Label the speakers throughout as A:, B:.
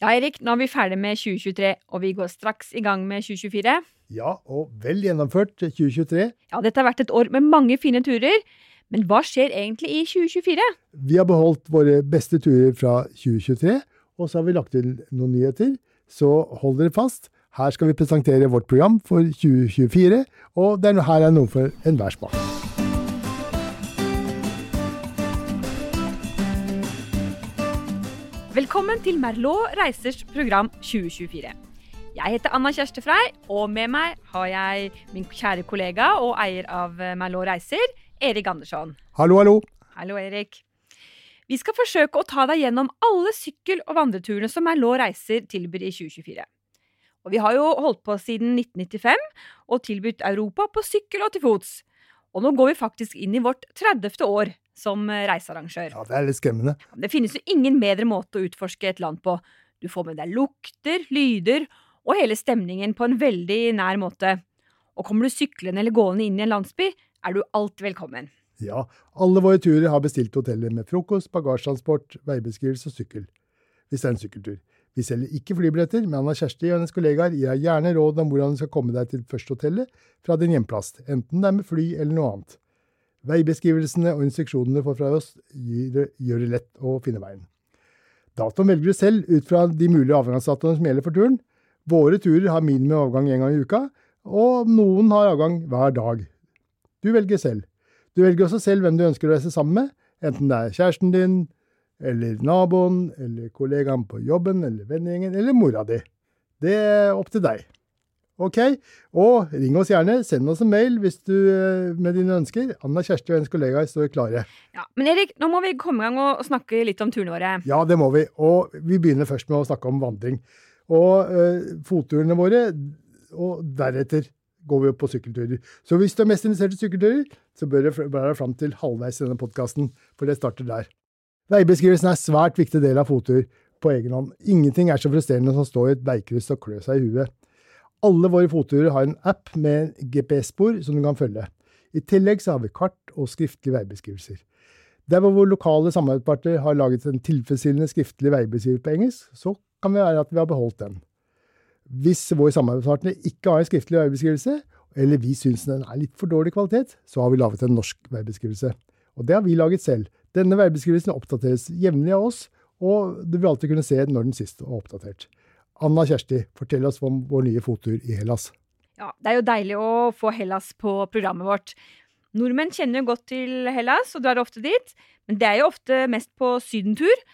A: Ja, Erik, nå er vi ferdig med 2023, og vi går straks i gang med 2024.
B: Ja, og vel gjennomført 2023.
A: Ja, dette har vært et år med mange fine turer, men hva skjer egentlig i 2024?
B: Vi har beholdt våre beste turer fra 2023, og så har vi lagt til noen nyheter. Så hold dere fast. Her skal vi presentere vårt program for 2024, og er, her er noe for enhver smak.
A: Velkommen til Merlot Reisers program 2024. Jeg heter Anna Kjerste Frei, og med meg har jeg min kjære kollega og eier av Merlot Reiser, Erik Andersson.
B: Hallo, hallo.
A: Hallo, Erik. Vi skal forsøke å ta deg gjennom alle sykkel- og vandreturene som Merlot Reiser tilbyr i 2024. Og vi har jo holdt på siden 1995 og tilbudt Europa på sykkel og til fots. Og nå går vi faktisk inn i vårt 30. år som reisearrangør.
B: Ja, Det er litt skremmende.
A: Det finnes jo ingen bedre måte å utforske et land på. Du får med deg lukter, lyder og hele stemningen på en veldig nær måte. Og kommer du syklende eller gående inn i en landsby, er du alltid velkommen.
B: Ja, alle våre turer har bestilt hoteller med frokost, bagasjetransport, veibeskrivelse og sykkel. Hvis det er en sykkeltur. Vi selger ikke flybilletter, men Anna Kjersti og hennes kollegaer gir deg gjerne råd om hvordan du skal komme deg til første hotellet fra din hjemplass, enten det er med fly eller noe annet. Veibeskrivelsene og instruksjonene får fra oss gjør det lett å finne veien. Datoen velger du selv ut fra de mulige avgangsdatoene som gjelder for turen. Våre turer har minimum avgang én gang i uka, og noen har avgang hver dag. Du velger selv. Du velger også selv hvem du ønsker å reise sammen med, enten det er kjæresten din, eller naboen, eller kollegaen på jobben, eller vennegjengen, eller mora di. Det er opp til deg. Ok, og ring oss gjerne. Send oss en mail hvis du med dine ønsker. Anna Kjersti og hennes kollegaer står klare.
A: Ja, Men Erik, nå må vi komme i gang og snakke litt om turene våre.
B: Ja, det må vi. Og vi begynner først med å snakke om vandring. Og uh, fotturene våre, og deretter går vi opp på sykkelturer. Så hvis du er mest interessert i sykkelturer, så bør du være fram til halvveis i denne podkasten, for det starter der. Veibeskrivelsen er en svært viktig del av fottur på egen hånd. Ingenting er så frustrerende som å stå i et veikryss og klø seg i huet. Alle våre fotturer har en app med GPS-spor som du kan følge. I tillegg så har vi kart og skriftlige veibeskrivelser. Der hvor lokale samarbeidspartner har laget en tilfredsstillende skriftlig veibeskrivelse på engelsk, så kan det være at vi har beholdt den. Hvis vår samarbeidspartner ikke har en skriftlig veibeskrivelse, eller vi syns den er litt for dårlig kvalitet, så har vi laget en norsk veibeskrivelse. Og det har vi laget selv. Denne veibeskrivelsen oppdateres jevnlig av oss, og du vil alltid kunne se når den siste var oppdatert. Anna Kjersti, fortell oss om vår nye fottur i Hellas.
A: Ja, Det er jo deilig å få Hellas på programmet vårt. Nordmenn kjenner jo godt til Hellas og drar ofte dit, men det er jo ofte mest på sydentur.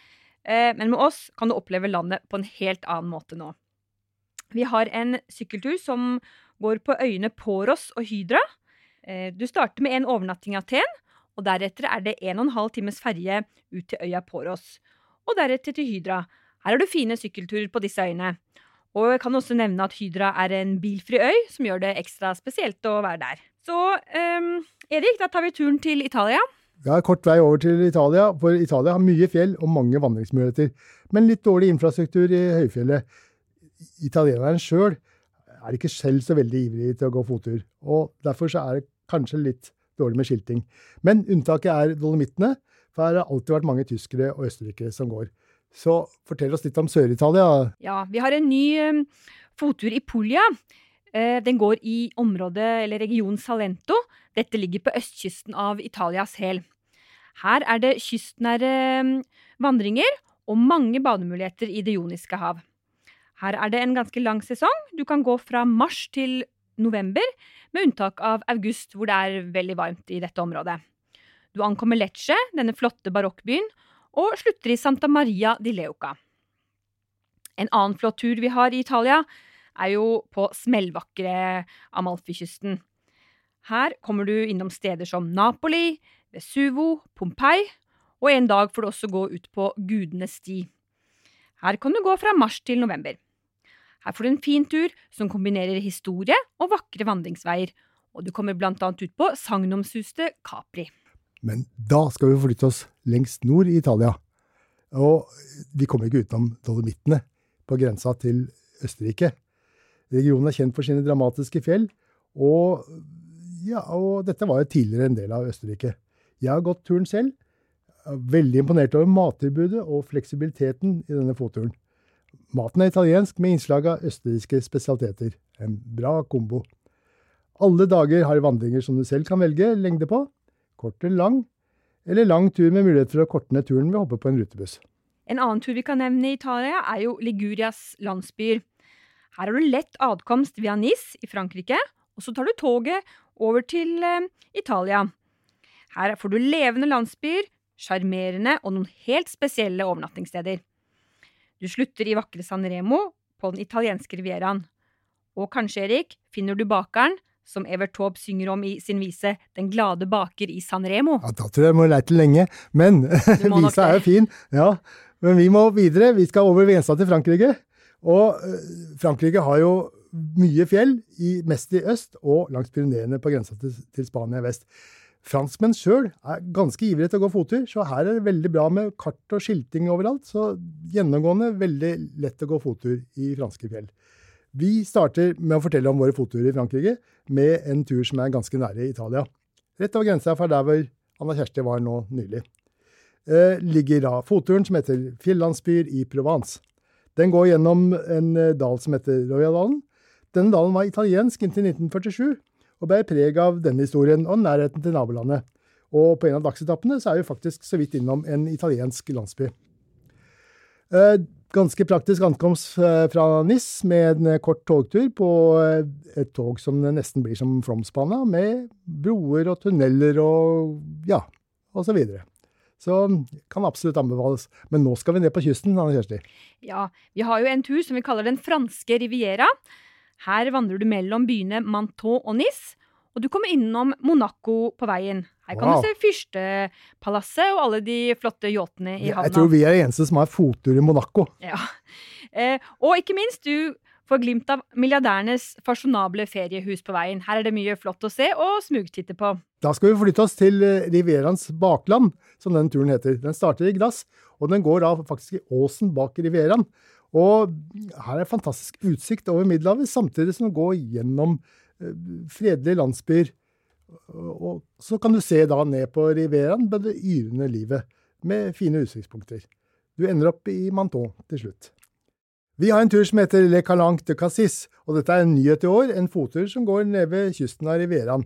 A: Men med oss kan du oppleve landet på en helt annen måte nå. Vi har en sykkeltur som går på øyene Poros og Hydra. Du starter med en overnatting i Aten, og deretter er det en og en halv times ferje ut til øya Poros. Og deretter til Hydra. Her har du fine sykkelturer på disse øyene. Og jeg kan også nevne at Hydra er en bilfri øy, som gjør det ekstra spesielt å være der. Så um, Erik, da tar vi turen til Italia.
B: Ja, kort vei over til Italia, for Italia har mye fjell og mange vandringsmuligheter. Men litt dårlig infrastruktur i høyfjellet. Italieneren sjøl er ikke selv så veldig ivrig til å gå fottur, og derfor er det kanskje litt dårlig med skilting. Men unntaket er Dolomittene, for her har det alltid vært mange tyskere og østerrikere som går. Så fortell oss litt om Sør-Italia.
A: Ja, vi har en ny um, fottur i Puglia. Uh, den går i området eller regionen Salento. Dette ligger på østkysten av Italias hæl. Her er det kystnære um, vandringer og mange bademuligheter i Det joniske hav. Her er det en ganske lang sesong. Du kan gå fra mars til november, med unntak av august, hvor det er veldig varmt i dette området. Du ankommer Lecce, denne flotte barokkbyen, og slutter i Santa Maria di Leuca. En annen flott tur vi har i Italia, er jo på smellvakre Amalfi-kysten. Her kommer du innom steder som Napoli, Vesuvo, Pompeii, og en dag får du også gå ut på Gudenes sti. Her kan du gå fra mars til november. Her får du en fin tur som kombinerer historie og vakre vandringsveier, og du kommer blant annet ut på sagnomsuste Capri.
B: Men da skal vi flytte oss lengst nord i Italia. Og vi kommer ikke utenom Dolomittene, på grensa til Østerrike. Regionen er kjent for sine dramatiske fjell, og, ja, og dette var jo tidligere en del av Østerrike. Jeg har gått turen selv. Veldig imponert over mattilbudet og fleksibiliteten i denne fotturen. Maten er italiensk med innslag av østerrikske spesialiteter. En bra kombo. Alle dager har vandringer som du selv kan velge lengde på, kort eller lang, eller lang tur med mulighet for å korte ned turen ved å hoppe på en rutebuss.
A: En annen tur vi kan nevne i Italia, er jo Ligurias landsbyer. Her har du lett adkomst via Nis i Frankrike, og så tar du toget over til eh, Italia. Her får du levende landsbyer, sjarmerende og noen helt spesielle overnattingssteder. Du slutter i vakre San Remo på den italienske rivieraen. Og kanskje, Erik, finner du bakeren som Evert Taube synger om i sin vise 'Den glade baker i Sanremo.
B: Ja, Da tror jeg jeg må leite lenge, men visa er jo fin. Ja, men vi må videre. Vi skal over grensa til Frankrike. Og øh, Frankrike har jo mye fjell, i, mest i øst, og langs Pyreneene på grensa til, til Spania i vest. Franskmenn sjøl er ganske ivrige til å gå fottur, så her er det veldig bra med kart og skilting overalt. Så gjennomgående veldig lett å gå fottur i franske fjell. Vi starter med å fortelle om våre fotturer i Frankrike, med en tur som er ganske nære i Italia. Rett over grensa fra der hvor Anna Kjersti var nå nylig. Eh, ligger da fotturen som heter Fjellandsbyer i Provence. Den går gjennom en eh, dal som heter Royaldalen. Denne dalen var italiensk inntil 1947, og bærer preg av denne historien og nærheten til nabolandet. Og på en av dagsetappene så er vi faktisk så vidt innom en italiensk landsby. Eh, Ganske praktisk ankomst eh, fra NIS med en eh, kort togtur på eh, et tog som nesten blir som Flåmsbana, med broer og tunneler og ja, og så videre. Så kan absolutt anbefales. Men nå skal vi ned på kysten, Anne Kjersti.
A: Ja, vi har jo en tur som vi kaller Den franske riviera. Her vandrer du mellom byene Manteau og Nis, og du kommer innom Monaco på veien. Her kan
B: Wow.
A: du se Fyrstepalasset og alle de flotte yachtene i havna.
B: Jeg tror vi er de eneste som har fottur i Monaco.
A: Ja. Eh, og ikke minst, du får glimt av milliardærenes fasjonable feriehus på veien. Her er det mye flott å se og smugtitte på.
B: Da skal vi flytte oss til Riverans bakland, som den turen heter. Den starter i Glass, og den går da faktisk i åsen bak Riveran. Og her er fantastisk utsikt over Middelhavet, samtidig som den går gjennom eh, fredelige landsbyer. Og så kan du se da ned på Riveraen med det yrende livet, med fine utsiktspunkter. Du ender opp i Manton til slutt. Vi har en tur som heter Le Calanque de Cassis, og dette er en nyhet i år, en fottur som går ned ved kysten av Riveraen.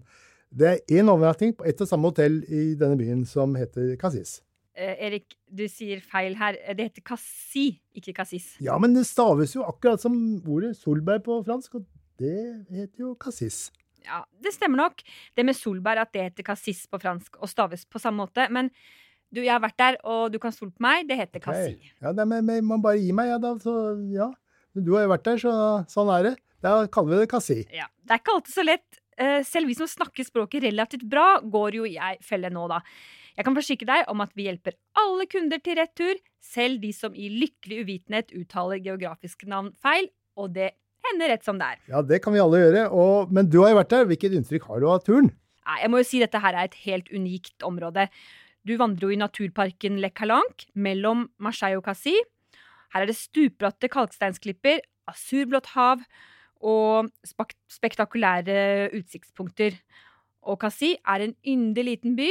B: Det er én overnatting på ett og samme hotell i denne byen som heter Cassis.
A: Eh, Erik, du sier feil her. Det heter Cassis, ikke Cassis.
B: Ja, men det staves jo akkurat som ordet solbær på fransk, og det heter jo Cassis.
A: Ja, det stemmer nok. Det med solbær, at det heter Cassis på fransk og staves på samme måte. Men du, jeg har vært der, og du kan stole på meg. Det heter Cassis.
B: Ja, det, men, men man bare gir meg, ja da, så ja. Du har jo vært der, så sånn er det. Da kaller vi det Cassis.
A: Ja, Det er ikke alltid så lett. Eh, Selv vi som snakker språket relativt bra, går jo i ei felle nå, da. Jeg kan forsikre deg om at vi hjelper alle kunder til rett tur, selv de som i lykkelig uvitenhet uttaler geografiske navn feil, og det hender rett som det er.
B: Ja, det kan vi alle gjøre. Og, men du har jo vært der. Hvilket inntrykk har du av turen?
A: Nei, jeg må jo si dette her er et helt unikt område. Du vandrer jo i naturparken Le Calanque mellom Marseille og Cassis. Her er det stupbratte kalksteinsklipper, asurblått hav og spektakulære utsiktspunkter. Og Cassis er en yndig liten by.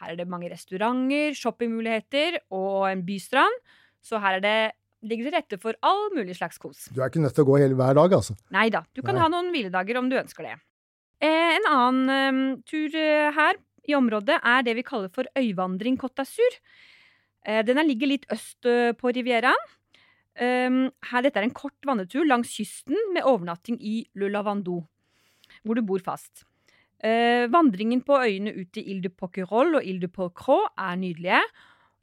A: Her er det mange restauranter, shoppingmuligheter og en bystrand. Så her er det, ligger til rette for all mulig slags kos.
B: Du er ikke nødt til å gå hele hver dag, altså.
A: Nei da, du kan
B: Nei.
A: ha noen hviledager om du ønsker det. Eh, en annen eh, tur eh, her i området er det vi kaller for øyvandring Côte d'Azur. Eh, den er- ligger litt øst på Rivieraen. Um, her, dette er en kort vandretur langs kysten med overnatting i Lulavando, hvor du bor fast. Vandringen på øyene ut til Ile de Poquerolles og Ile de Pocro er nydelige.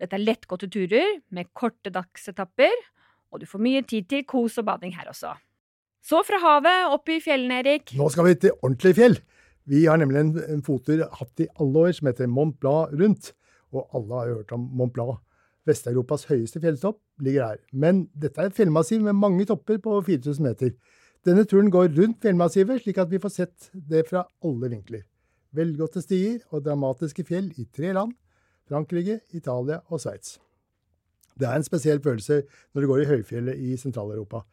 A: Dette er lettgåtte turer med korte dagsetapper, og du får mye tid til kos og bading her også. Så fra havet opp i fjellene, Erik.
B: Nå skal vi til ordentlig fjell. Vi har nemlig en, en fottur hatt i alle år som heter Mont Blanc rundt. Og alle har hørt om Mont Blanc. Vest-Europas høyeste fjelltopp ligger her. Men dette er et fjellmassiv med mange topper på 4000 meter. Denne turen går rundt fjellmassivet, slik at vi får sett det fra alle vinkler. Velgåtte stier og dramatiske fjell i tre land Frankrike, Italia og Sveits. Det er en spesiell følelse når du går i høyfjellet i Sentral-Europa.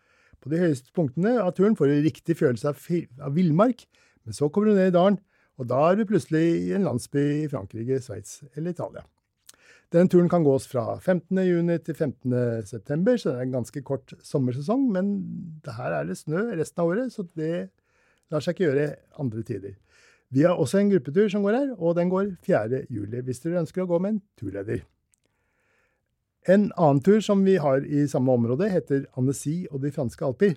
B: På de høyeste punktene av turen får du riktig følelse av, villmark, men så kommer du ned i dalen, og da er du plutselig i en landsby i Frankrike, Sveits eller Italia. Den turen kan gås fra 15. juni til 15. september, så det er en ganske kort sommersesong. Men her er det snø resten av året, så det lar seg ikke gjøre andre tider. Vi har også en gruppetur som går her, og den går 4. juli, hvis dere ønsker å gå med en turleder. En annen tur som vi har i samme område, heter Annecy og de franske alper.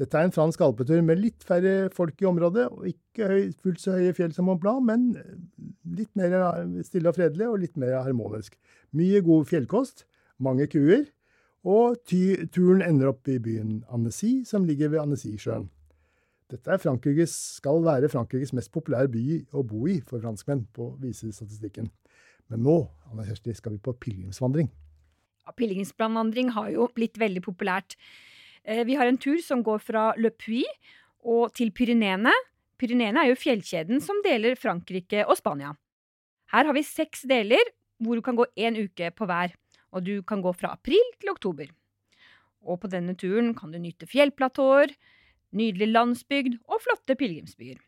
B: Dette er en fransk alpetur med litt færre folk i området, og ikke høy, fullt så høye fjell som Mont Blanc, men litt mer stille og fredelig og litt mer harmonisk. Mye god fjellkost, mange kuer, og turen ender opp i byen Annecy, som ligger ved Annecy-sjøen. Dette skal være Frankrikes mest populære by å bo i for franskmenn, på viser statistikken. Men nå Anna Kjersti, skal vi på pilegrimsvandring.
A: Ja, Pilegrimsvandring har jo blitt veldig populært. Eh, vi har en tur som går fra Le Puy og til Pyreneene. Pyreneene er jo fjellkjeden som deler Frankrike og Spania. Her har vi seks deler, hvor du kan gå én uke på hver. Og du kan gå fra april til oktober. Og på denne turen kan du nyte fjellplatåer, nydelig landsbygd og flotte pilegrimsbyer.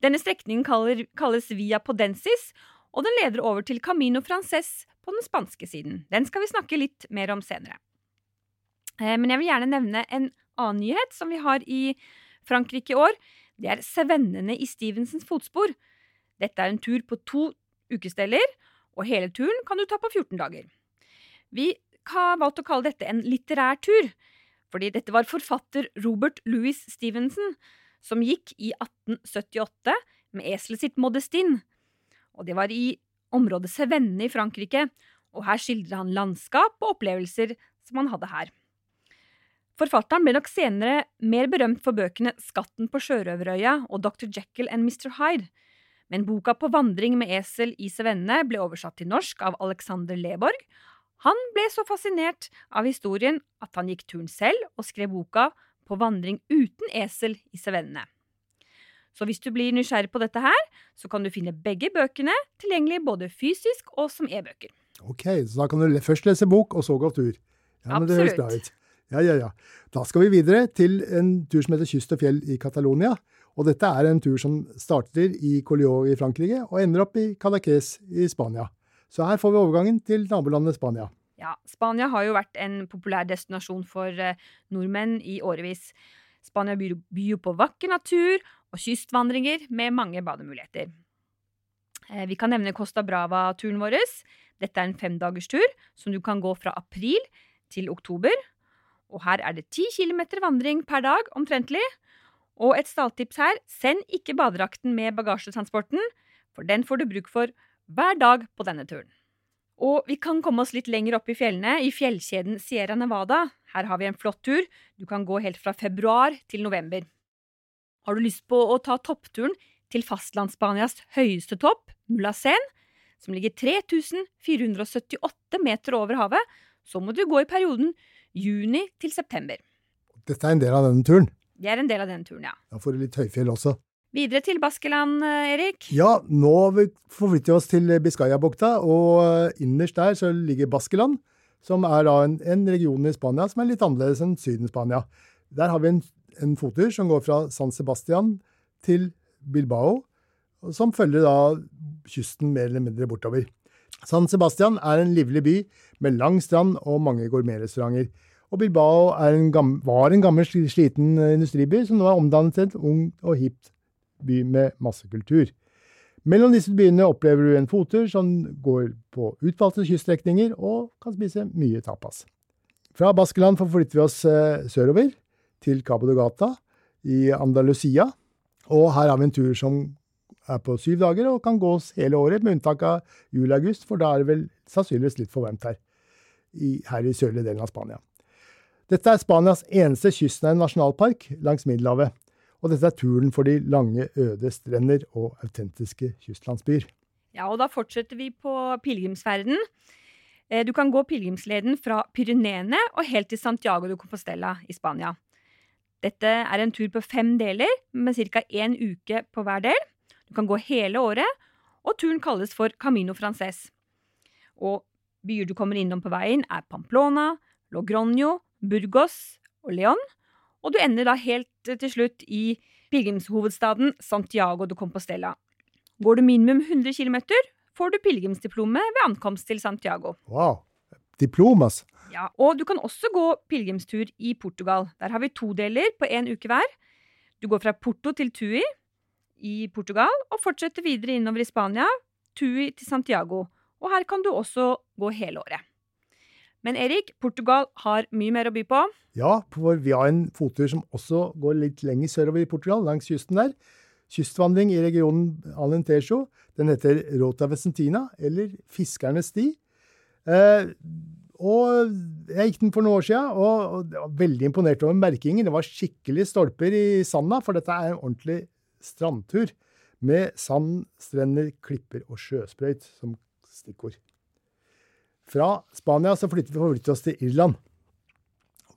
A: Denne strekningen kalles Via Podensis, og den leder over til Camino Frances på den spanske siden. Den skal vi snakke litt mer om senere. Eh, men jeg vil gjerne nevne en annen nyhet som vi har i Frankrike i år. Det er Sevennene i Stevensens fotspor. Dette er en tur på to ukesdeler, og hele turen kan du ta på 14 dager. Vi har valgt å kalle dette en litterær tur, fordi dette var forfatter Robert Louis Stevenson som gikk i 1878 med eselet sitt Modestin. Og det var i området Sevenne i Frankrike, og her skildrer han landskap og opplevelser som han hadde her. Forfatteren ble nok senere mer berømt for bøkene Skatten på sjørøverøya og Dr. Jekyll and Mr. Hyde, men boka På vandring med esel i Sevenne ble oversatt til norsk av Alexander Leborg, han ble så fascinert av historien at han gikk turen selv og skrev boka På vandring uten esel i Sevennene. Så hvis du blir nysgjerrig på dette her, så kan du finne begge bøkene tilgjengelig både fysisk og som e-bøker.
B: Ok, så da kan du først lese bok, og så gå tur.
A: Ja, men Absolutt. det høres bra ut.
B: Ja, ja, ja. Da skal vi videre til en tur som heter Kyst og fjell i Catalonia. Og dette er en tur som starter i Collioure i Frankrike og ender opp i Cadaqués i Spania. Så her får vi overgangen til nabolandet Spania.
A: Ja, Spania har jo vært en populær destinasjon for eh, nordmenn i årevis. Spania byr, jo på vakker natur og kystvandringer med mange bademuligheter. Eh, vi kan nevne Costa Brava-turen vår. Dette er en femdagerstur som du kan gå fra april til oktober. Og her er det ti kilometer vandring per dag, omtrentlig. Og et stalltips her, send ikke badedrakten med bagasjetransporten, for den får du bruk for hver dag på denne turen. Og vi kan komme oss litt lenger opp i fjellene, i fjellkjeden Sierra Nevada. Her har vi en flott tur. Du kan gå helt fra februar til november. Har du lyst på å ta toppturen til fastlandsspanias høyeste topp, Mulacén, som ligger 3478 meter over havet, så må du gå i perioden juni til september.
B: Dette er en del av denne turen?
A: Det er en del av denne turen, ja.
B: Da får du litt høyfjell også.
A: Videre til Baskeland, eh, Erik?
B: Ja, nå forflytter vi oss til Biscayabukta, og innerst der så ligger Baskeland, som er da en, en, region i Spania som er litt annerledes enn Syden-Spania. Der har vi en, en fottur som går fra San Sebastian til Bilbao, som følger da kysten mer eller mindre bortover. San Sebastian er en livlig by med lang strand og mange gourmetrestauranter. Og Bilbao en var en gammel, sliten industriby som nå er omdannet til et ung og hipt by med masse kultur. Mellom disse byene opplever du en fottur som går på utvalgte kyststrekninger og kan spise mye tapas. Fra Baskeland forflytter vi oss eh, sørover, til Cabo de Gata i Andalusia. Og her har vi en tur som er på syv dager og kan gås hele året, med unntak av juli-august, for da er det vel sannsynligvis litt for varmt her, i, her i sørlige delen av Spania. Dette er Spanias eneste kystnære nasjonalpark langs Middelhavet og dette er turen for de lange, øde strender og autentiske kystlandsbyer.
A: Ja, og da fortsetter vi på pilegrimsferden. Eh, du kan gå pilegrimsleden fra Pyreneene og helt til Santiago de Compostela i Spania. Dette er en tur på fem deler, med ca. én uke på hver del. Du kan gå hele året, og turen kalles for Camino Frances. Og byer du kommer innom på veien, er Pamplona, Logronio, Burgos og León og du ender da helt til slutt i pilegrimshovedstaden Santiago de Compostela. Går du minimum 100 km, får du pilegrimsdiplomet ved ankomst til Santiago.
B: Wow. Diplomas.
A: Ja, Og du kan også gå pilegrimstur i Portugal. Der har vi to deler på én uke hver. Du går fra Porto til Tui i Portugal og fortsetter videre innover i Spania, Tui til Santiago. Og her kan du også gå hele året. Men Erik, Portugal har mye mer å by på.
B: Ja, for vi har en fottur som også går litt lenger sørover i Portugal, langs kysten der. Kystvandring i regionen Alentejo. Den heter Rota Vesentina, eller Fiskernes sti. Eh, og jeg gikk den for noen år siden, og, og var veldig imponert over merkingen. Det var skikkelig stolper i sanda, for dette er en ordentlig strandtur. Med sand, strender, klipper og sjøsprøyt som stikkord. Fra Spania så flytter vi forflytter oss til Irland.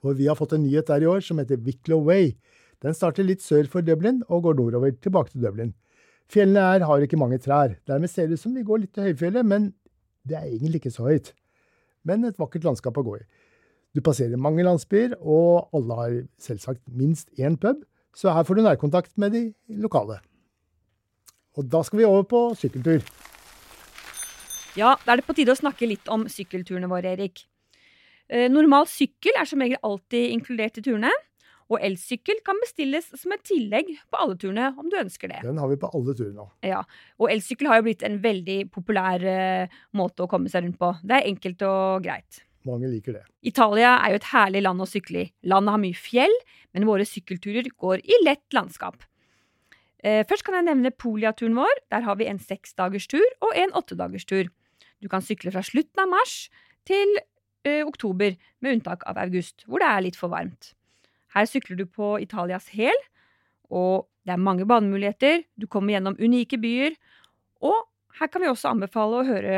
B: Hvor vi har fått en nyhet der i år som heter Wicklow Way. Den starter litt sør for Dublin og går nordover tilbake til Dublin. Fjellene her har ikke mange trær. Dermed ser det ut som vi går litt til høyfjellet, men det er egentlig ikke så høyt. Men et vakkert landskap å gå i. Du passerer mange landsbyer, og alle har selvsagt minst én pub, så her får du nærkontakt med de lokale. Og da skal vi over på sykkeltur.
A: Ja, da er det på tide å snakke litt om sykkelturene våre, Erik. Eh, normal sykkel er som regel alltid inkludert i turene. Og elsykkel kan bestilles som et tillegg på alle turene, om du ønsker det.
B: Den har vi på alle turene.
A: Ja, Og elsykkel har jo blitt en veldig populær uh, måte å komme seg rundt på. Det er enkelt og greit.
B: Mange liker det.
A: Italia er jo et herlig land å sykle i. Landet har mye fjell, men våre sykkelturer går i lett landskap. Uh, først kan jeg nevne Polia-turen vår. Der har vi en seksdagers tur og en åttedagerstur. Du kan sykle fra slutten av mars til ø, oktober, med unntak av august, hvor det er litt for varmt. Her sykler du på Italias hæl, og det er mange banemuligheter. Du kommer gjennom unike byer. Og her kan vi også anbefale å høre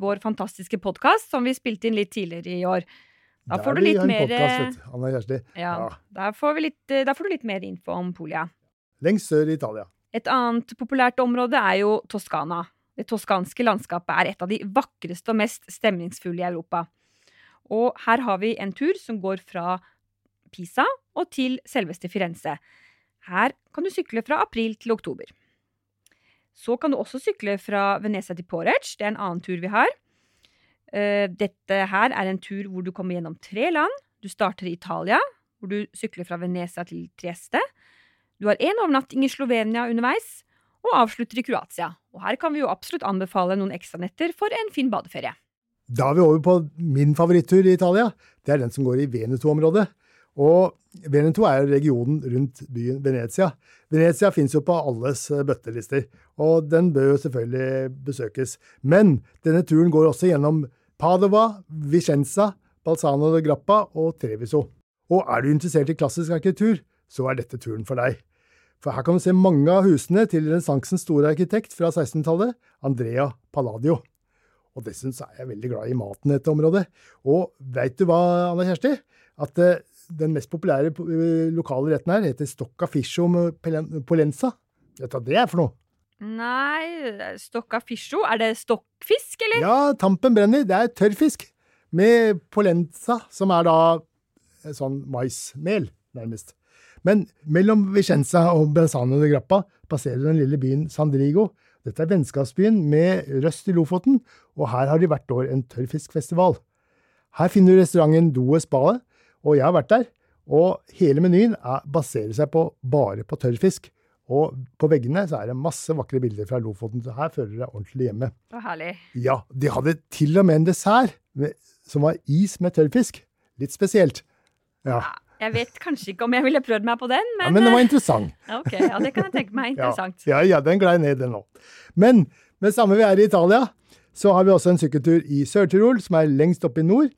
A: vår fantastiske podkast, som vi spilte inn litt tidligere i år.
B: Da får du litt mer podcast.
A: Ja, ja. Får litt, da får du litt mer info om Polia.
B: Lengst sør i Italia.
A: Et annet populært område er jo Toskana. Det toskanske landskapet er et av de vakreste og mest stemningsfulle i Europa. Og her har vi en tur som går fra Pisa og til selveste Firenze. Her kan du sykle fra april til oktober. Så kan du også sykle fra Venezia til Porec. Det er en annen tur vi har. Eh, dette her er en tur hvor du kommer gjennom tre land. Du starter i Italia, hvor du sykler fra Venezia til Trieste. Du har én overnatting i Slovenia underveis, og avslutter i Kroatia. Og her kan vi jo absolutt anbefale noen ekstranetter for en fin badeferie.
B: Da er vi over på min favorittur i Italia. Det er den som går i Veneto-området. Og Veneto er regionen rundt byen Venezia. Venezia fins jo på alles eh, bøttelister, og den bør jo selvfølgelig besøkes. Men denne turen går også gjennom Padova, Vicenza, Balsano de Grappa og Treviso. Og er du interessert i klassisk arkitektur, så er dette turen for deg. For her kan du se mange av husene til renessansens store arkitekt fra 1600-tallet, Andrea Palladio. Og dessuten så er jeg veldig glad i maten i dette området. Og veit du hva, Anna Kjersti? At eh, den mest populære eh, lokale retten her heter stocca fiscio polenza. Vet du hva det er for noe?
A: Nei, stocca fiscio? Er det stokkfisk, eller?
B: Ja, tampen brenner. Det er tørrfisk med polenza, som er da sånn maismel, nærmest. Men mellom Vicenza og Benzano de Grappa passerer den lille byen Sandrigo. Dette er vennskapsbyen med røst i Lofoten, og her har de hvert år en tørrfiskfestival. Her finner du restauranten Doe Spade, og jeg har vært der. Og hele menyen er, baserer seg på, bare på tørrfisk. Og på veggene så er det masse vakre bilder fra Lofoten. Så her føler du deg ordentlig hjemme.
A: Det var herlig.
B: Ja, De hadde til og med en dessert med, som var is med tørrfisk. Litt spesielt. Ja.
A: Jeg vet kanskje ikke om jeg ville prøvd meg på den, men
B: Ja, Men den var interessant.
A: ok, ja, Det kan jeg tenke meg. Interessant.
B: Ja, ja, ja den glei ned, den òg. Men med samme vi er i Italia, så har vi også en sykkeltur i Sør-Tirol, som er lengst oppe i nord,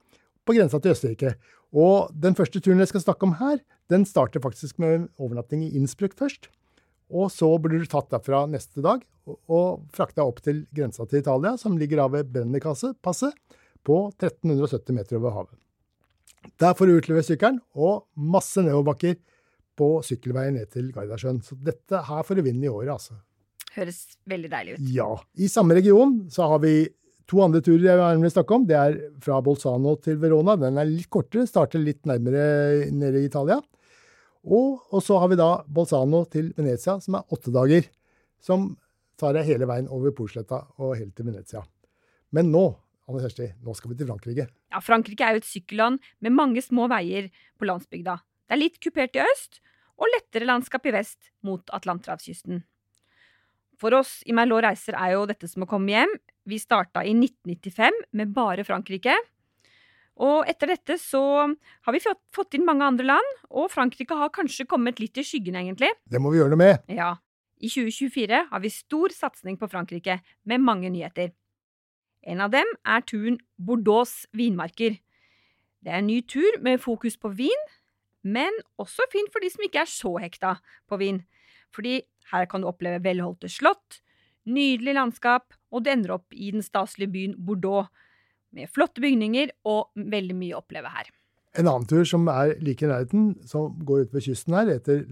B: på grensa til Østerrike. Og den første turen jeg skal snakke om her, den starter faktisk med overnatting i Innsbruck først. Og så blir du tatt derfra neste dag og, og frakta opp til grensa til Italia, som ligger av ved Brennikasse-passet på 1370 meter over havet. Der får du utlevert sykkelen og masse nedoverbakker på sykkelveien ned til Gardasjøen. Så dette her får du vinne i året, altså.
A: Høres veldig deilig ut.
B: Ja. I samme region så har vi To andre turer jeg vil snakke om, det er fra Bolzano til Verona. Den er litt kortere, starter litt nærmere nede i Italia. Og, og, så har vi da Bolzano til Venezia, som er åtte dager. Som tar deg hele veien over Polsletta og helt til Venezia. Men nå, Anne Kjersti, nå skal vi til Frankrike.
A: Ja, Frankrike er jo et sykkelland med mange små veier på landsbygda. Det er litt kupert i øst og lettere landskap i vest mot Atlanterhavskysten. For oss i Merlot Reiser er jo dette som å komme hjem. Vi starta i 1995 med bare Frankrike. Og etter dette så har vi fått inn mange andre land, og Frankrike har kanskje kommet litt i skyggen, egentlig.
B: Det må vi gjøre noe med.
A: Ja. I 2024 har vi stor satsing på Frankrike, med mange nyheter. En av dem er turen Bordeaux vinmarker. Det er en ny tur med fokus på vin, men også fint for de som ikke er så hekta på vin. Fordi her kan du oppleve velholdte slott, nydelig landskap, og du ender opp i den staselige byen Bordeaux, med flotte bygninger og veldig mye å oppleve her.
B: En annen tur som er like i nærheten, som går ut ved kysten her, heter,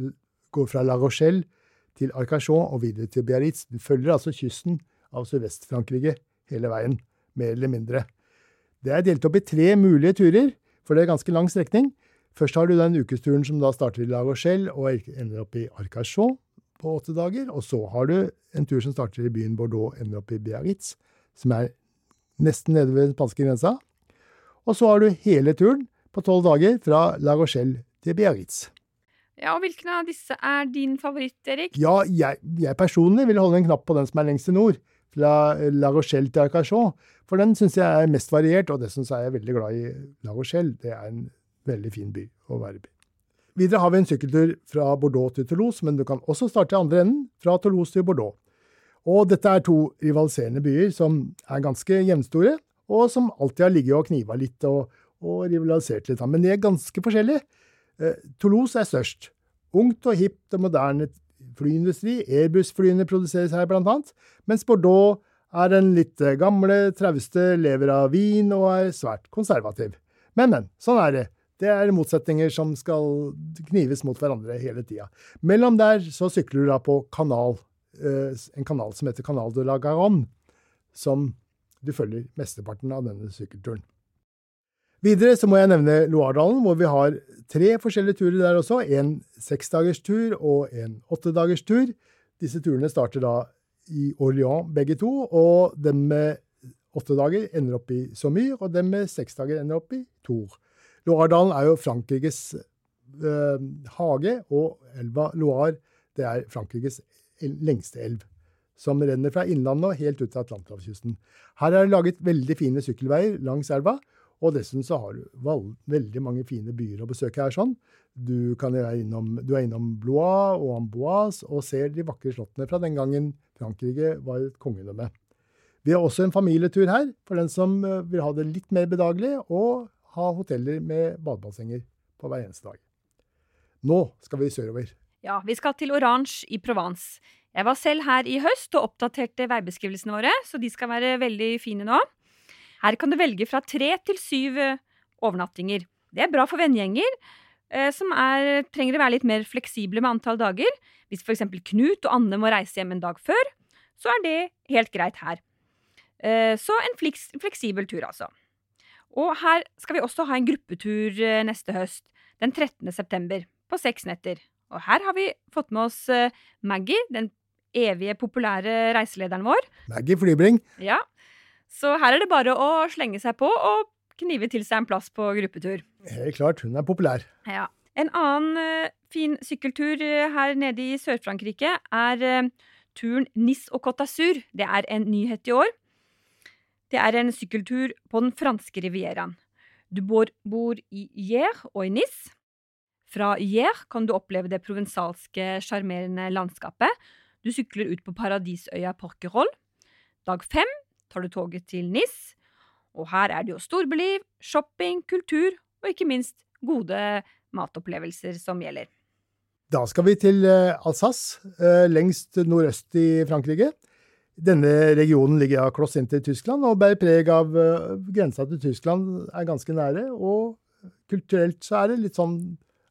B: går fra La Rochelle til Arcachon og videre til Biarritz. Du følger altså kysten av Sørvest-Frankrike hele veien, mer eller mindre. Det er delt opp i tre mulige turer, for det er ganske lang strekning. Først har du den ukesturen som da starter i La Rochelle og ender opp i Arcachon på åtte dager. Og så har du en tur som starter i byen Bordeaux og ender opp i Biarritz, som er nesten nede ved den spanske grensa. Og så har du hele turen på tolv dager fra La Rochelle til Biarritz.
A: Ja, og Hvilken av disse er din favoritt, Erik?
B: Ja, jeg, jeg personlig vil holde en knapp på den som er lengst til nord. Fra La Rochelle til Arcachon. For den syns jeg er mest variert, og dessuten er jeg veldig glad i La Rochelle. Det er en veldig fin by å være i. Videre har vi en sykkeltur fra Bordeaux til Toulouse, men du kan også starte i andre enden, fra Toulouse til Bordeaux. Og dette er to rivaliserende byer som er ganske jevnstore, og som alltid har ligget og kniva litt og, og rivalisert litt. Men de er ganske forskjellige. Eh, Toulouse er størst. Ungt og hipt og moderne flyindustri. Airbus-flyene produseres her, blant annet. Mens Bordeaux er den litt gamle, trauste, lever av vin og er svært konservativ. Men, men. Sånn er det. Det er motsetninger som skal knives mot hverandre hele tida. Mellom der så sykler du da på kanal, eh, en kanal som heter Canal de la Garonne, som du følger mesteparten av denne sykkelturen. Videre så må jeg nevne Loardalen, hvor vi har tre forskjellige turer der også. En seksdagerstur og en åttedagerstur. Disse turene starter da i Orléans, begge to, og den med åtte dager ender opp i Saumur, og den med seks dager ender opp i Tour. Loardalen er jo Frankrikes eh, hage, og elva Loire det er Frankrikes lengste elv. Som renner fra innlandet og helt ut til Atlanterhavskysten. Her er det laget veldig fine sykkelveier langs elva. Og dessuten så har du veldig mange fine byer å besøke her. sånn. Du, innom, du er innom Blois og Amboise og ser de vakre slottene fra den gangen Frankrike var et kongedømme. Vi har også en familietur her, for den som eh, vil ha det litt mer bedagelig, og ha hoteller med badebassenger på hver eneste dag. Nå skal vi sørover.
A: Ja, vi skal til Orange i Provence. Jeg var selv her i høst og oppdaterte veibeskrivelsene våre, så de skal være veldig fine nå. Her kan du velge fra tre til syv eh, overnattinger. Det er bra for vennegjenger eh, som er, trenger å være litt mer fleksible med antall dager. Hvis f.eks. Knut og Anne må reise hjem en dag før, så er det helt greit her. Eh, så en fleksibel tur, altså. Og her skal vi også ha en gruppetur neste høst, den 13. september, på seks netter. Og her har vi fått med oss Maggie, den evige populære reiselederen vår.
B: Maggie Flybring.
A: Ja. Så her er det bare å slenge seg på og knive til seg en plass på gruppetur.
B: Helt klart, hun er populær.
A: Ja. En annen uh, fin sykkeltur her nede i Sør-Frankrike er uh, turen Nis og Côte d'Azur. Det er en nyhet i år. Det er en sykkeltur på den franske rivieraen. Du bor, bor i Hier og i Nis. Fra Hier kan du oppleve det provensalske, sjarmerende landskapet. Du sykler ut på paradisøya Porquerolles. Dag fem tar du toget til Nis. Og her er det jo storbeliv, shopping, kultur og ikke minst gode matopplevelser som gjelder.
B: Da skal vi til eh, Alsace, eh, lengst nordøst i Frankrike. Denne regionen ligger kloss inn til Tyskland og bærer preg av uh, grensa til Tyskland er ganske nære. Og kulturelt så er det litt sånn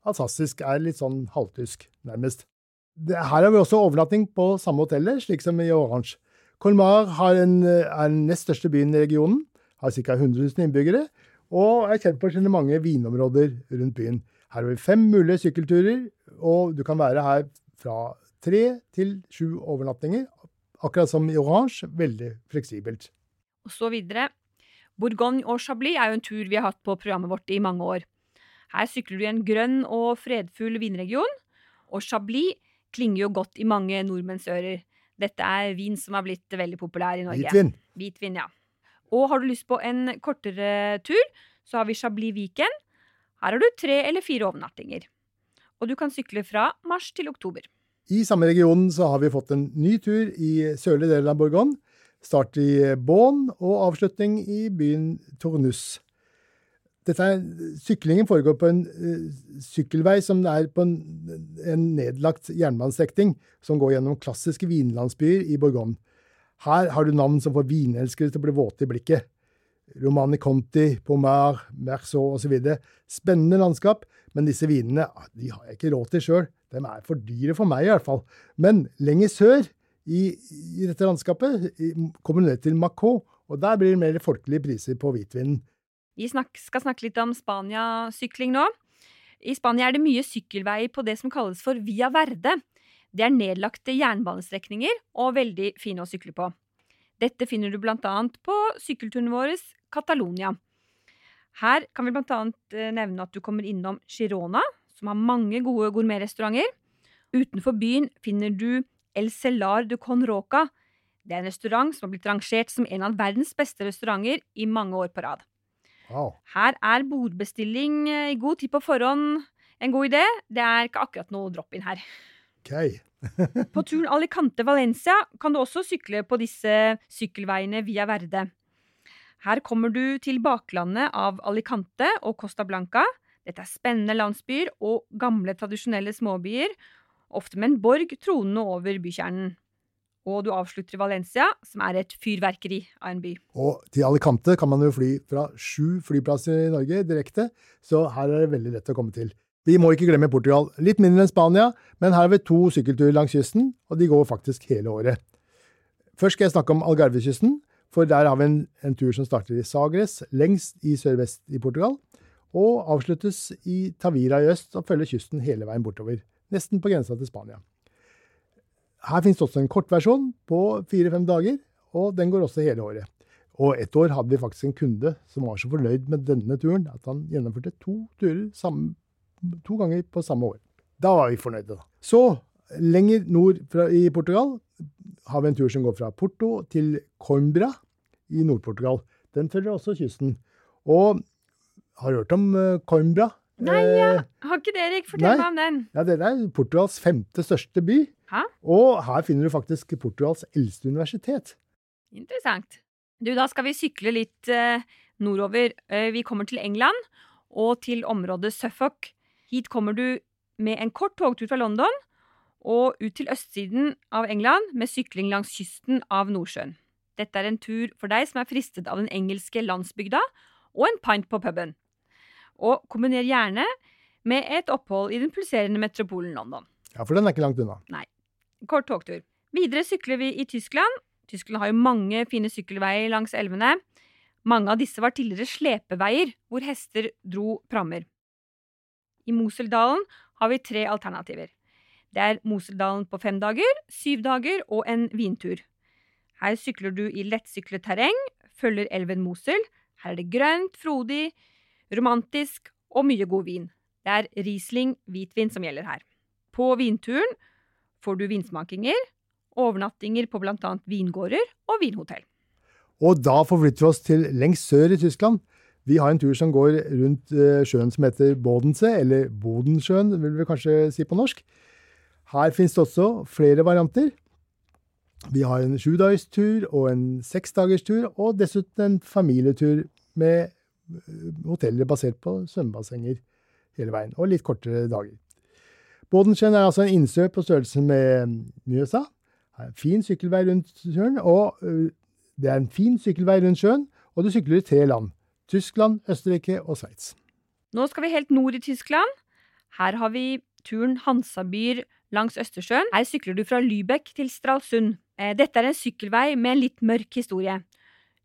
B: alsassisk er litt sånn halvtysk, nærmest. Her har vi også overnatting på samme hotellet, slik som i Orange. Colmar en, er den nest største byen i regionen, har ca. 100 000 innbyggere, og er kjent for sine mange vinområder rundt byen. Her har vi fem mulige sykkelturer, og du kan være her fra tre til sju overnattinger akkurat som i Orange, veldig fleksibelt.
A: og så videre. Bourgogne og Chablis er jo en tur vi har hatt på programmet vårt i mange år. Her sykler du i en grønn og fredfull vinregion, og Chablis klinger jo godt i mange nordmenns ører. Dette er vin som har blitt veldig populær i Norge.
B: Hvitvin.
A: Hvitvin, ja. Og har du lyst på en kortere tur, så har vi Chablis Viken. Her har du tre eller fire overnattinger. Og du kan sykle fra mars til oktober.
B: I samme region så har vi fått en ny tur i sørlige del av Bourgogne. Start i Beaune og avslutning i byen Tournus. Dette syklingen foregår på en uh, sykkelvei som er på en, en nedlagt jernbanestrekning som går gjennom klassiske vinlandsbyer i Bourgogne. Her har du navn som får vinelskere til å bli våte i blikket. Romani Conti, Pomar, Merceau osv. Spennende landskap, men disse vinene ah, de har jeg ikke råd til sjøl. De er for dyre for meg, i hvert fall. Men lenger sør i, i dette landskapet kommer du ned til Macau, og der blir det mer folkelige priser på hvitvinen.
A: Vi snak skal snakke litt om Spania-sykling nå. I Spania er det mye sykkelvei på det som kalles for Via Verde. Det er nedlagte jernbanestrekninger og veldig fine å sykle på. Dette finner du annet på sykkelturen vår Catalonia. Her kan vi annet eh, nevne at du kommer innom Girona, som har mange gode gourmetrestauranter. Utenfor byen finner du El Celar de Conroca. Det er en restaurant som har blitt rangert som en av verdens beste restauranter i mange år på rad.
B: Wow.
A: Her er bordbestilling eh, i god tid på forhånd en god idé. Det er ikke akkurat noe drop-in her.
B: Okay.
A: på turen Alicante-Valencia kan du også sykle på disse sykkelveiene via Verde. Her kommer du til baklandet av Alicante og Costa Blanca. Dette er spennende landsbyer og gamle, tradisjonelle småbyer, ofte med en borg tronende over bykjernen. Og du avslutter i Valencia, som er et fyrverkeri av en by.
B: Og til Alicante kan man jo fly fra sju flyplasser i Norge direkte, så her er det veldig lett å komme til. Vi må ikke glemme Portugal. Litt mindre enn Spania, men her har vi to sykkelturer langs kysten, og de går faktisk hele året. Først skal jeg snakke om Algarvekysten. For der har vi en, en tur som starter i Sagres, lengst i sørvest i Portugal, og avsluttes i Tavira i øst og følger kysten hele veien bortover, nesten på grensa til Spania. Her finnes det også en kortversjon på fire-fem dager, og den går også hele året. Og et år hadde vi faktisk en kunde som var så fornøyd med denne turen at han gjennomførte to turer samme, to ganger på samme år. Da var vi fornøyde, da. Så lenger nord fra, i Portugal har vi en tur som går fra Porto til Coimbra i Nord-Portugal. Den følger også kysten. Og har du hørt om uh, Coimbra?
A: Nei, ja. Eh, har ikke det, Erik? Fortell meg om den.
B: Ja, Det er Portugals femte største by.
A: Hæ?
B: Og her finner du faktisk Portugals eldste universitet.
A: Interessant. Du, da skal vi sykle litt eh, nordover. Uh, vi kommer til England og til området Suffolk. Hit kommer du med en kort togtur fra London og ut til østsiden av England med sykling langs kysten av Nordsjøen. Dette er en tur for deg som er fristet av den engelske landsbygda og en pint på puben. Og kombiner gjerne med et opphold i den pulserende metropolen London.
B: Ja, for den er ikke langt unna.
A: Nei. Kort togtur. Videre sykler vi i Tyskland. Tyskland har jo mange fine sykkelveier langs elvene. Mange av disse var tidligere slepeveier, hvor hester dro prammer. I Moseldalen har vi tre alternativer. Det er Moseldalen på fem dager, syv dager og en vintur. Her sykler du i lettsyklet terreng, følger elven Mosel. Her er det grønt, frodig, romantisk og mye god vin. Det er Riesling hvitvin som gjelder her. På vinturen får du vinsmakinger, overnattinger på bl.a. vingårder og vinhotell.
B: Og da forflytter vi oss til lengst sør i Tyskland. Vi har en tur som går rundt eh, sjøen som heter Bodensee, eller Bodensjøen vil vi kanskje si på norsk. Her finnes det også flere varianter. Vi har en sjudagerstur og en seksdagerstur, og dessuten en familietur med eh, hoteller basert på svømmebassenger hele veien, og litt kortere dager. Bodensjøen er altså en innsjø på størrelse med Mjøsa. Det er en fin sykkelvei rundt sjøen, og eh, det er en fin sykkelvei rundt sjøen, og du sykler i tre land. Tyskland, Østerrike og Sveits.
A: Nå skal vi helt nord i Tyskland. Her har vi turen Hansabyer langs Østersjøen. Her sykler du fra Lübeck til Stralsund. Eh, dette er en sykkelvei med en litt mørk historie.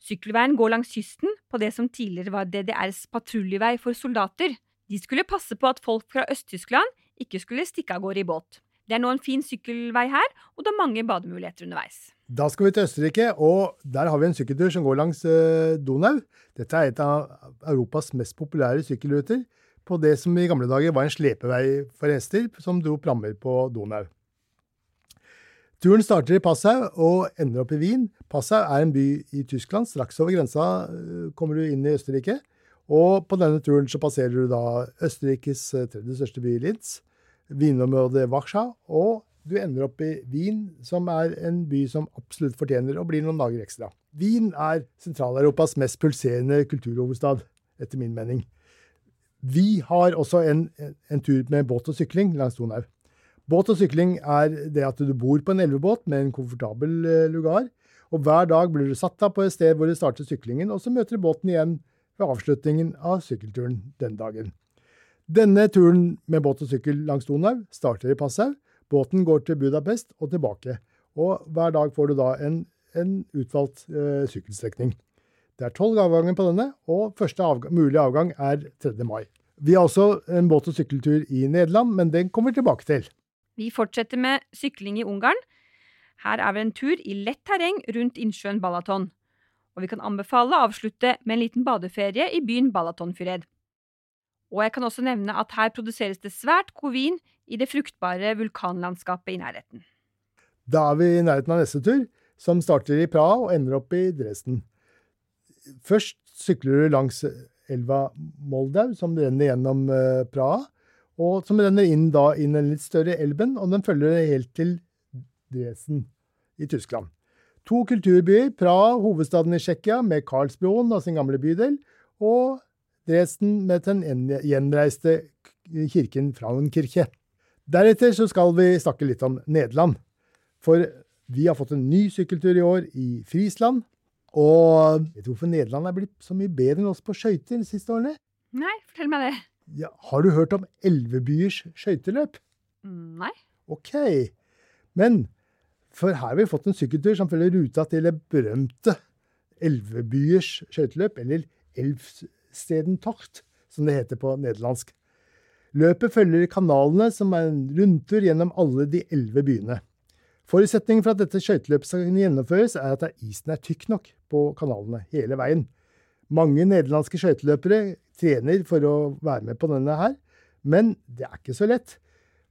A: Sykkelveien går langs kysten på det som tidligere var DDRs patruljevei for soldater. De skulle passe på at folk fra Øst-Tyskland ikke skulle stikke av gårde i båt. Det er nå en fin sykkelvei her, og det er mange bademuligheter underveis.
B: Da skal vi til Østerrike, og der har vi en sykkeltur som går langs eh, Donau. Dette er et av Europas mest populære sykkelruter på det som i gamle dager var en slepevei for hester som dro prammer på Donau. Turen starter i Passau og ender opp i Wien. Passau er en by i Tyskland. Straks over grensa eh, kommer du inn i Østerrike. Og på denne turen så passerer du da Østerrikes eh, tredje største by, Linz, vinområdet Warschau og du ender opp i Wien, som er en by som absolutt fortjener å bli noen dager ekstra. Wien er Sentral-Europas mest pulserende kulturhovedstad, etter min mening. Vi har også en, en, tur med båt og sykling langs Donau. Båt og sykling er det at du bor på en elvebåt med en komfortabel eh, lugar, og hver dag blir du satt av på et sted hvor du starter syklingen, og så møter du båten igjen ved avslutningen av sykkelturen den dagen. Denne turen med båt og sykkel langs Donau starter i Passau, Båten går til Budapest og tilbake, og hver dag får du da en, en utvalgt eh, sykkelstrekning. Det er tolv avganger på denne, og første avgang, mulige avgang er 3. mai. Vi har også en båt- og sykkeltur i Nederland, men den kommer vi tilbake til.
A: Vi fortsetter med sykling i Ungarn. Her er vi en tur i lett terreng rundt innsjøen Balaton. Og vi kan anbefale å avslutte med en liten badeferie i byen Balatonfyred. Og jeg kan også nevne at her produseres det svært god vin i det fruktbare vulkanlandskapet i nærheten.
B: Da er vi i nærheten av neste tur, som starter i Praha og ender opp i Dresden. Først sykler du langs elva Moldau, som renner gjennom eh, Praha, og som renner inn da inn den litt større elven, og den følger helt til Dresden i Tyskland. To kulturbyer, Praha, hovedstaden i Tsjekkia, med Karlsbroen og sin gamle bydel, og Dresden med den gjenreiste kirken Frauenkirche. Deretter så skal vi snakke litt om Nederland. For vi har fått en ny sykkeltur i år i Frisland. Og vet du hvorfor Nederland er blitt så mye bedre enn oss på skøyter de siste årene?
A: Nei, fortell meg det.
B: Ja, har du hørt om Elvebyers skøyteløp?
A: Mm, nei.
B: Ok. Men for her har vi fått en sykkeltur som følger ruta til det berømte Elvebyers skøyteløp, eller Elvstedentocht, som det heter på nederlandsk. Løpet følger kanalene, som er en rundtur gjennom alle de elleve byene. Forutsetningen for at dette skøyteløpet skal kunne gjennomføres, er at isen er tykk nok på kanalene hele veien. Mange nederlandske skøyteløpere trener for å være med på denne her, men det er ikke så lett.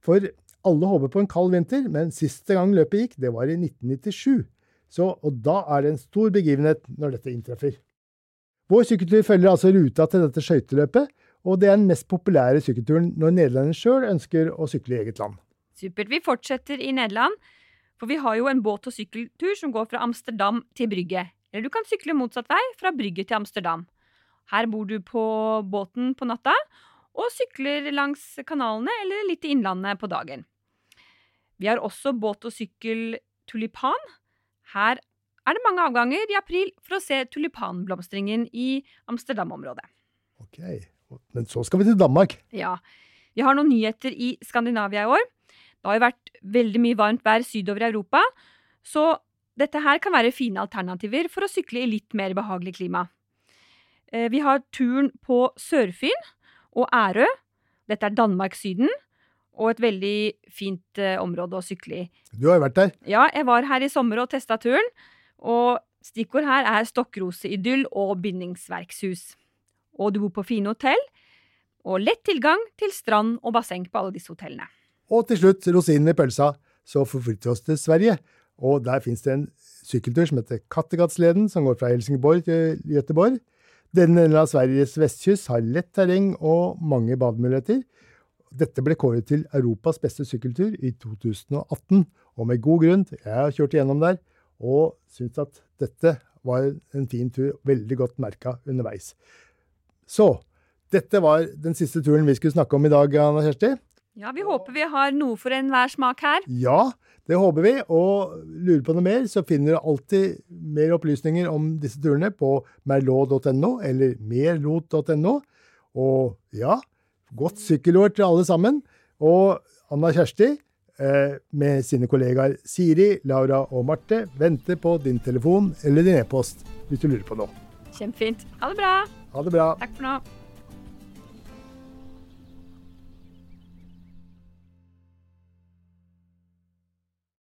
B: For alle håper på en kald vinter, men siste gang løpet gikk, det var i 1997. Så, og da er det en stor begivenhet når dette inntreffer. Vår sykkeltur følger altså ruta til dette skøyteløpet, og det er den mest populære sykkelturen når nederlenderne sjøl ønsker å sykle i eget land.
A: Supert. Vi fortsetter i Nederland, for vi har jo en båt- og sykkeltur som går fra Amsterdam til Brygge. Eller du kan sykle motsatt vei, fra Brygge til Amsterdam. Her bor du på båten på natta og sykler langs kanalene eller litt i innlandet på dagen. Vi har også båt og sykkel tulipan. Her er det mange avganger i april for å se tulipanblomstringen i Amsterdam-området.
B: Ok, Men så skal vi til Danmark.
A: Ja. Vi har noen nyheter i Skandinavia i år. Det har jo vært veldig mye varmt vær sydover i Europa, så dette her kan være fine alternativer for å sykle i litt mer behagelig klima. Eh, vi har turen på Sørfyn og Ærø. Dette er Danmark-Syden, og et veldig fint eh, område å sykle i.
B: Du har jo vært der?
A: Ja, jeg var her i sommer og testa turen. Og stikkord her er stokkroseidyll og bindingsverkshus og du bor på fine hotell, og lett tilgang til strand og basseng på alle disse hotellene.
B: Og til slutt, rosinen i pølsa, så forflytter vi oss til Sverige. Og der fins det en sykkeltur som heter Kattegatsleden, som går fra Helsingborg til Göteborg. Denne delen av Sveriges vestkyst har lett terreng og mange bademuligheter. Dette ble kåret til Europas beste sykkeltur i 2018, og med god grunn. Jeg har kjørt igjennom der og syns at dette var en fin tur, veldig godt merka underveis. Så dette var den siste turen vi skulle snakke om i dag, Anna Kjersti.
A: Ja, vi håper vi har noe for enhver smak her.
B: Ja, det håper vi. Og lurer på noe mer, så finner du alltid mer opplysninger om disse turene på merlot.no eller merlot.no. Og ja, godt sykkelår til alle sammen. Og Anna Kjersti eh, med sine kollegaer Siri, Laura og Marte venter på din telefon eller din e-post hvis du lurer på noe.
A: Kjempefint. Ha det bra.
B: Ha det bra.
A: Takk for nå.